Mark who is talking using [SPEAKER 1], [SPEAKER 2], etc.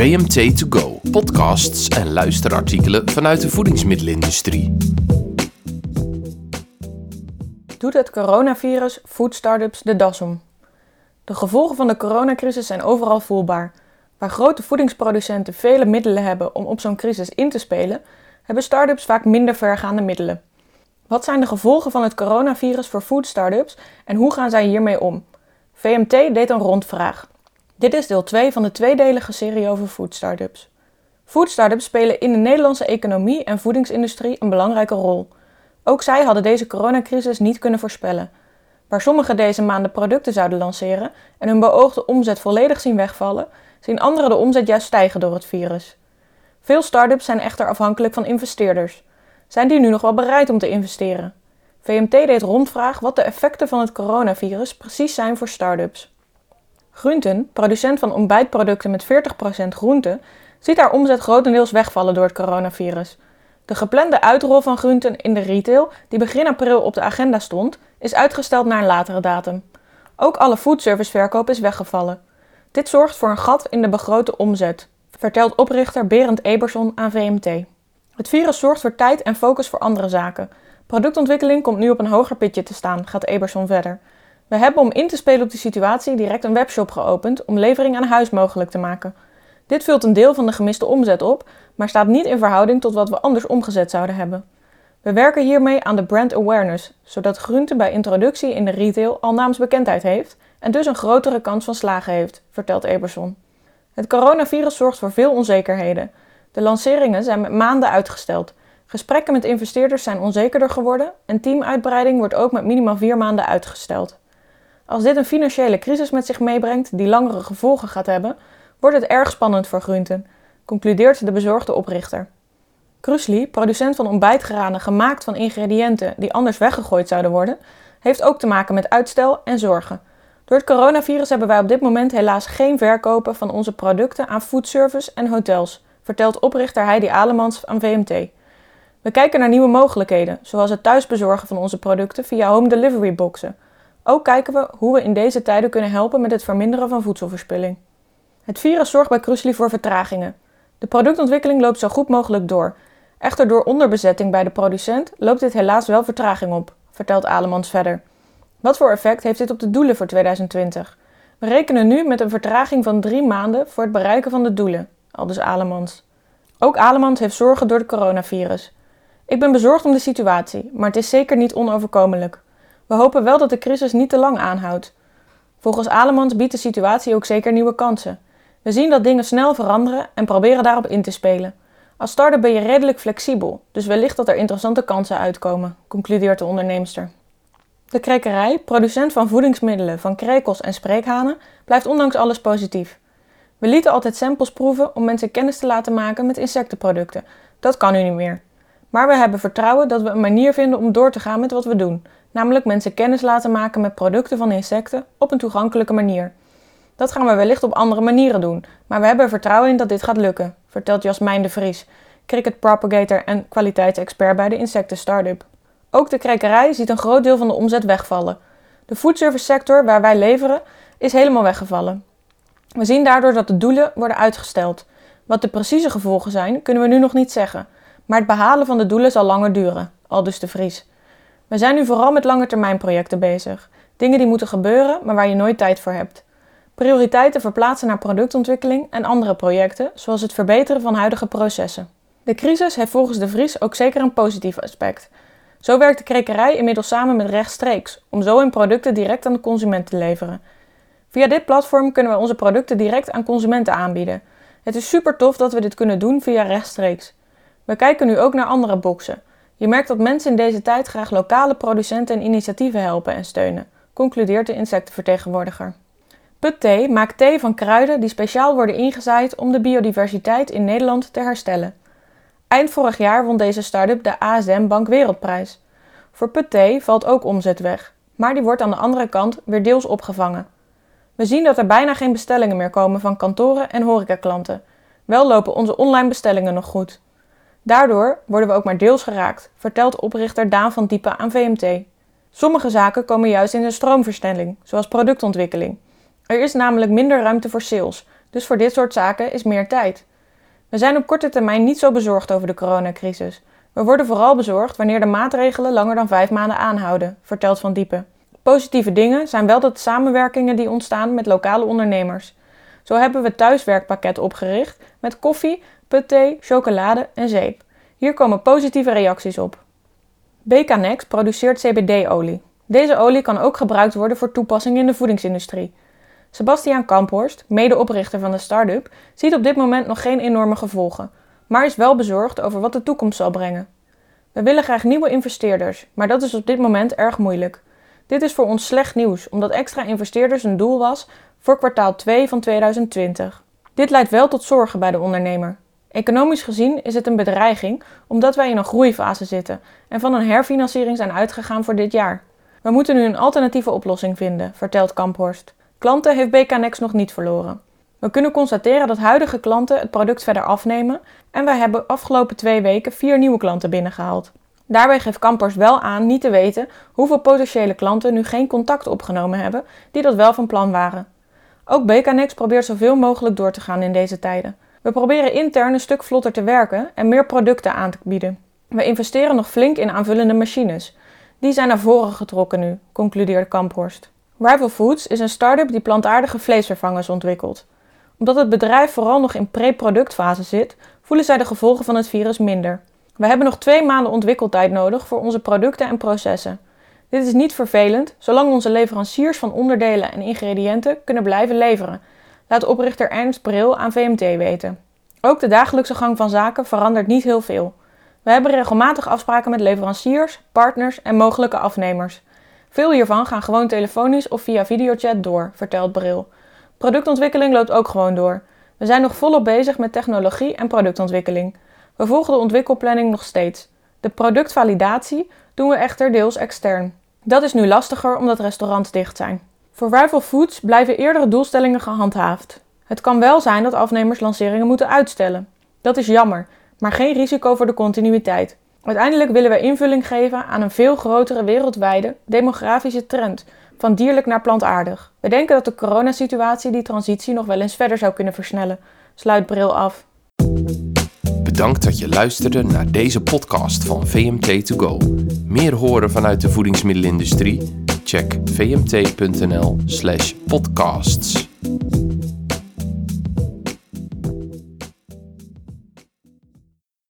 [SPEAKER 1] VMT To Go, podcasts en luisterartikelen vanuit de voedingsmiddelenindustrie.
[SPEAKER 2] Doet het coronavirus food startups de das om? De gevolgen van de coronacrisis zijn overal voelbaar. Waar grote voedingsproducenten vele middelen hebben om op zo'n crisis in te spelen, hebben startups vaak minder vergaande middelen. Wat zijn de gevolgen van het coronavirus voor food startups en hoe gaan zij hiermee om? VMT deed een rondvraag. Dit is deel 2 van de tweedelige serie over food startups. Food startups spelen in de Nederlandse economie en voedingsindustrie een belangrijke rol. Ook zij hadden deze coronacrisis niet kunnen voorspellen. Waar sommigen deze maanden producten zouden lanceren en hun beoogde omzet volledig zien wegvallen, zien anderen de omzet juist stijgen door het virus. Veel start-ups zijn echter afhankelijk van investeerders. Zijn die nu nog wel bereid om te investeren? VMT deed rondvraag wat de effecten van het coronavirus precies zijn voor start-ups. Groenten, producent van ontbijtproducten met 40% groente, ziet haar omzet grotendeels wegvallen door het coronavirus. De geplande uitrol van groenten in de retail, die begin april op de agenda stond, is uitgesteld naar een latere datum. Ook alle foodserviceverkoop is weggevallen. Dit zorgt voor een gat in de begrote omzet, vertelt oprichter Berend Eberson aan VMT. Het virus zorgt voor tijd en focus voor andere zaken. Productontwikkeling komt nu op een hoger pitje te staan, gaat Eberson verder. We hebben om in te spelen op de situatie direct een webshop geopend om levering aan huis mogelijk te maken. Dit vult een deel van de gemiste omzet op, maar staat niet in verhouding tot wat we anders omgezet zouden hebben. We werken hiermee aan de brand awareness, zodat groente bij introductie in de retail al naamsbekendheid heeft en dus een grotere kans van slagen heeft, vertelt Eberson. Het coronavirus zorgt voor veel onzekerheden. De lanceringen zijn met maanden uitgesteld. Gesprekken met investeerders zijn onzekerder geworden en teamuitbreiding wordt ook met minimaal vier maanden uitgesteld. Als dit een financiële crisis met zich meebrengt die langere gevolgen gaat hebben, wordt het erg spannend voor groenten, concludeert de bezorgde oprichter. Krusli, producent van ontbijtgranen gemaakt van ingrediënten die anders weggegooid zouden worden, heeft ook te maken met uitstel en zorgen. Door het coronavirus hebben wij op dit moment helaas geen verkopen van onze producten aan foodservice en hotels, vertelt oprichter Heidi Alemans aan VMT. We kijken naar nieuwe mogelijkheden, zoals het thuisbezorgen van onze producten via home delivery boxen. Ook kijken we hoe we in deze tijden kunnen helpen met het verminderen van voedselverspilling. Het virus zorgt bij Krusli voor vertragingen. De productontwikkeling loopt zo goed mogelijk door. Echter door onderbezetting bij de producent loopt dit helaas wel vertraging op, vertelt Alemans verder. Wat voor effect heeft dit op de doelen voor 2020? We rekenen nu met een vertraging van drie maanden voor het bereiken van de doelen, aldus Alemans. Ook Alemans heeft zorgen door het coronavirus. Ik ben bezorgd om de situatie, maar het is zeker niet onoverkomelijk. We hopen wel dat de crisis niet te lang aanhoudt. Volgens Alemans biedt de situatie ook zeker nieuwe kansen. We zien dat dingen snel veranderen en proberen daarop in te spelen. Als starter ben je redelijk flexibel, dus wellicht dat er interessante kansen uitkomen, concludeert de onderneemster. De krekerij, producent van voedingsmiddelen van krekels en spreekhanen, blijft ondanks alles positief. We lieten altijd samples proeven om mensen kennis te laten maken met insectenproducten. Dat kan nu niet meer. Maar we hebben vertrouwen dat we een manier vinden om door te gaan met wat we doen, namelijk mensen kennis laten maken met producten van insecten op een toegankelijke manier. Dat gaan we wellicht op andere manieren doen, maar we hebben er vertrouwen in dat dit gaat lukken, vertelt Jasmijn de Vries, cricket propagator en kwaliteitsexpert bij de insecten startup. Ook de krekerij ziet een groot deel van de omzet wegvallen. De foodservice sector waar wij leveren is helemaal weggevallen. We zien daardoor dat de doelen worden uitgesteld. Wat de precieze gevolgen zijn, kunnen we nu nog niet zeggen, maar het behalen van de doelen zal langer duren, aldus de Vries. We zijn nu vooral met langetermijnprojecten bezig. Dingen die moeten gebeuren, maar waar je nooit tijd voor hebt. Prioriteiten verplaatsen naar productontwikkeling en andere projecten, zoals het verbeteren van huidige processen. De crisis heeft volgens de Vries ook zeker een positief aspect. Zo werkt de krekerij inmiddels samen met rechtstreeks, om zo hun producten direct aan de consument te leveren. Via dit platform kunnen we onze producten direct aan consumenten aanbieden. Het is super tof dat we dit kunnen doen via rechtstreeks. We kijken nu ook naar andere boxen. Je merkt dat mensen in deze tijd graag lokale producenten en initiatieven helpen en steunen, concludeert de insectenvertegenwoordiger. Put Thee maakt thee van kruiden die speciaal worden ingezaaid om de biodiversiteit in Nederland te herstellen. Eind vorig jaar won deze start-up de ASM Bank Wereldprijs. Voor Put Thee valt ook omzet weg, maar die wordt aan de andere kant weer deels opgevangen. We zien dat er bijna geen bestellingen meer komen van kantoren en horecaklanten. Wel lopen onze online bestellingen nog goed. Daardoor worden we ook maar deels geraakt, vertelt oprichter Daan van Diepen aan VMT. Sommige zaken komen juist in de stroomverstelling, zoals productontwikkeling. Er is namelijk minder ruimte voor sales, Dus voor dit soort zaken is meer tijd. We zijn op korte termijn niet zo bezorgd over de coronacrisis. We worden vooral bezorgd wanneer de maatregelen langer dan vijf maanden aanhouden, vertelt Van Diepen. Positieve dingen zijn wel de samenwerkingen die ontstaan met lokale ondernemers. Zo hebben we het thuiswerkpakket opgericht met koffie, putthee, chocolade en zeep. Hier komen positieve reacties op. BK Next produceert CBD-olie. Deze olie kan ook gebruikt worden voor toepassing in de voedingsindustrie. Sebastiaan Kamphorst, medeoprichter van de start-up, ziet op dit moment nog geen enorme gevolgen, maar is wel bezorgd over wat de toekomst zal brengen. We willen graag nieuwe investeerders, maar dat is op dit moment erg moeilijk. Dit is voor ons slecht nieuws, omdat extra investeerders een doel was voor kwartaal 2 van 2020. Dit leidt wel tot zorgen bij de ondernemer. Economisch gezien is het een bedreiging omdat wij in een groeifase zitten en van een herfinanciering zijn uitgegaan voor dit jaar. We moeten nu een alternatieve oplossing vinden, vertelt Kamphorst. Klanten heeft BKNX nog niet verloren. We kunnen constateren dat huidige klanten het product verder afnemen en wij hebben afgelopen twee weken vier nieuwe klanten binnengehaald. Daarbij geeft Kampers wel aan niet te weten hoeveel potentiële klanten nu geen contact opgenomen hebben die dat wel van plan waren. Ook BKNX probeert zoveel mogelijk door te gaan in deze tijden. We proberen intern een stuk vlotter te werken en meer producten aan te bieden. We investeren nog flink in aanvullende machines. Die zijn naar voren getrokken nu, concludeert Kamphorst. Rival Foods is een start-up die plantaardige vleesvervangers ontwikkelt. Omdat het bedrijf vooral nog in pre-productfase zit, voelen zij de gevolgen van het virus minder. We hebben nog twee maanden ontwikkeltijd nodig voor onze producten en processen. Dit is niet vervelend, zolang onze leveranciers van onderdelen en ingrediënten kunnen blijven leveren, laat oprichter Ernst Bril aan VMT weten. Ook de dagelijkse gang van zaken verandert niet heel veel. We hebben regelmatig afspraken met leveranciers, partners en mogelijke afnemers. Veel hiervan gaan gewoon telefonisch of via videochat door, vertelt Bril. Productontwikkeling loopt ook gewoon door. We zijn nog volop bezig met technologie en productontwikkeling. We volgen de ontwikkelplanning nog steeds. De productvalidatie doen we echter deels extern. Dat is nu lastiger omdat restaurants dicht zijn. Voor Rival Foods blijven eerdere doelstellingen gehandhaafd. Het kan wel zijn dat afnemers lanceringen moeten uitstellen. Dat is jammer, maar geen risico voor de continuïteit. Uiteindelijk willen wij invulling geven aan een veel grotere wereldwijde demografische trend van dierlijk naar plantaardig. We denken dat de coronasituatie die transitie nog wel eens verder zou kunnen versnellen. Sluit bril af.
[SPEAKER 1] Bedankt dat je luisterde naar deze podcast van VMT2Go. Meer horen vanuit de voedingsmiddelenindustrie? Check vmt.nl/podcasts.